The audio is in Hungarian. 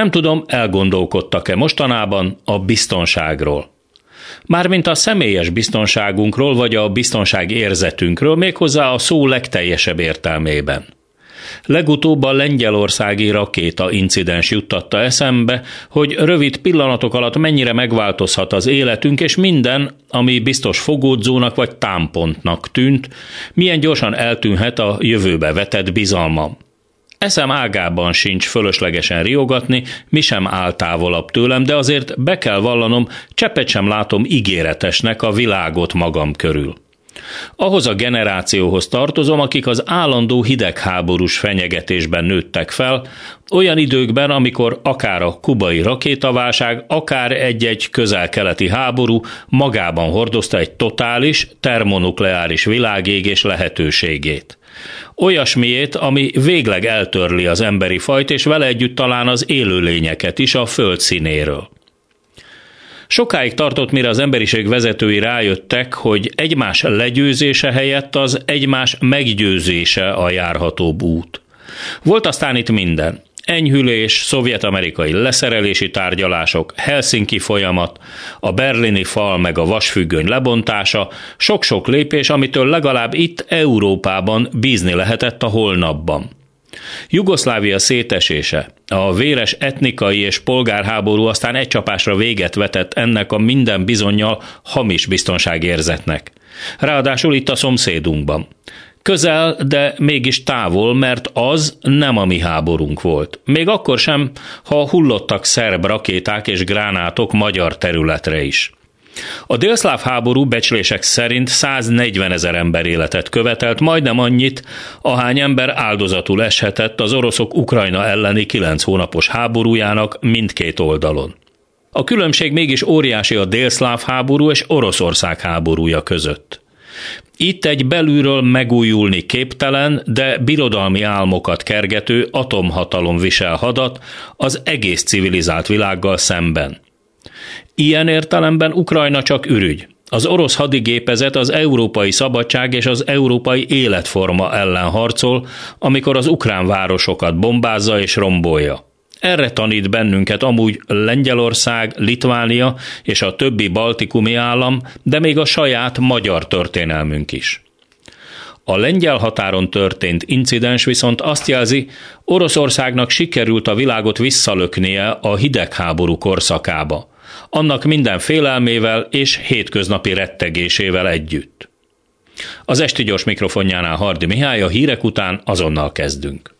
Nem tudom, elgondolkodtak-e mostanában a biztonságról. Mármint a személyes biztonságunkról, vagy a biztonság érzetünkről, méghozzá a szó legteljesebb értelmében. Legutóbb a lengyelországi rakéta incidens juttatta eszembe, hogy rövid pillanatok alatt mennyire megváltozhat az életünk, és minden, ami biztos fogódzónak vagy támpontnak tűnt, milyen gyorsan eltűnhet a jövőbe vetett bizalmam. Eszem ágában sincs fölöslegesen riogatni, mi sem áll távolabb tőlem, de azért be kell vallanom, cseppet sem látom ígéretesnek a világot magam körül. Ahhoz a generációhoz tartozom, akik az állandó hidegháborús fenyegetésben nőttek fel, olyan időkben, amikor akár a kubai rakétaválság, akár egy-egy közel-keleti háború magában hordozta egy totális, termonukleáris világégés lehetőségét. Olyasmiét, ami végleg eltörli az emberi fajt, és vele együtt talán az élőlényeket is a föld színéről. Sokáig tartott, mire az emberiség vezetői rájöttek, hogy egymás legyőzése helyett az egymás meggyőzése a járhatóbb út. Volt aztán itt minden. Enyhülés, szovjet-amerikai leszerelési tárgyalások, Helsinki folyamat, a berlini fal meg a vasfüggöny lebontása, sok-sok lépés, amitől legalább itt Európában bízni lehetett a holnapban. Jugoszlávia szétesése, a véres etnikai és polgárháború aztán egy csapásra véget vetett ennek a minden bizonyal hamis biztonságérzetnek. Ráadásul itt a szomszédunkban. Közel, de mégis távol, mert az nem a mi háborunk volt. Még akkor sem, ha hullottak szerb rakéták és gránátok magyar területre is. A délszláv háború becslések szerint 140 ezer ember életet követelt, majdnem annyit, ahány ember áldozatul eshetett az oroszok Ukrajna elleni 9 hónapos háborújának mindkét oldalon. A különbség mégis óriási a délszláv háború és Oroszország háborúja között. Itt egy belülről megújulni képtelen, de birodalmi álmokat kergető atomhatalom visel hadat az egész civilizált világgal szemben. Ilyen értelemben Ukrajna csak ürügy. Az orosz hadigépezet az európai szabadság és az európai életforma ellen harcol, amikor az ukrán városokat bombázza és rombolja. Erre tanít bennünket amúgy Lengyelország, Litvánia és a többi baltikumi állam, de még a saját magyar történelmünk is. A lengyel határon történt incidens viszont azt jelzi, Oroszországnak sikerült a világot visszalöknie a hidegháború korszakába annak minden félelmével és hétköznapi rettegésével együtt. Az esti gyors mikrofonjánál Hardi Mihály a hírek után azonnal kezdünk.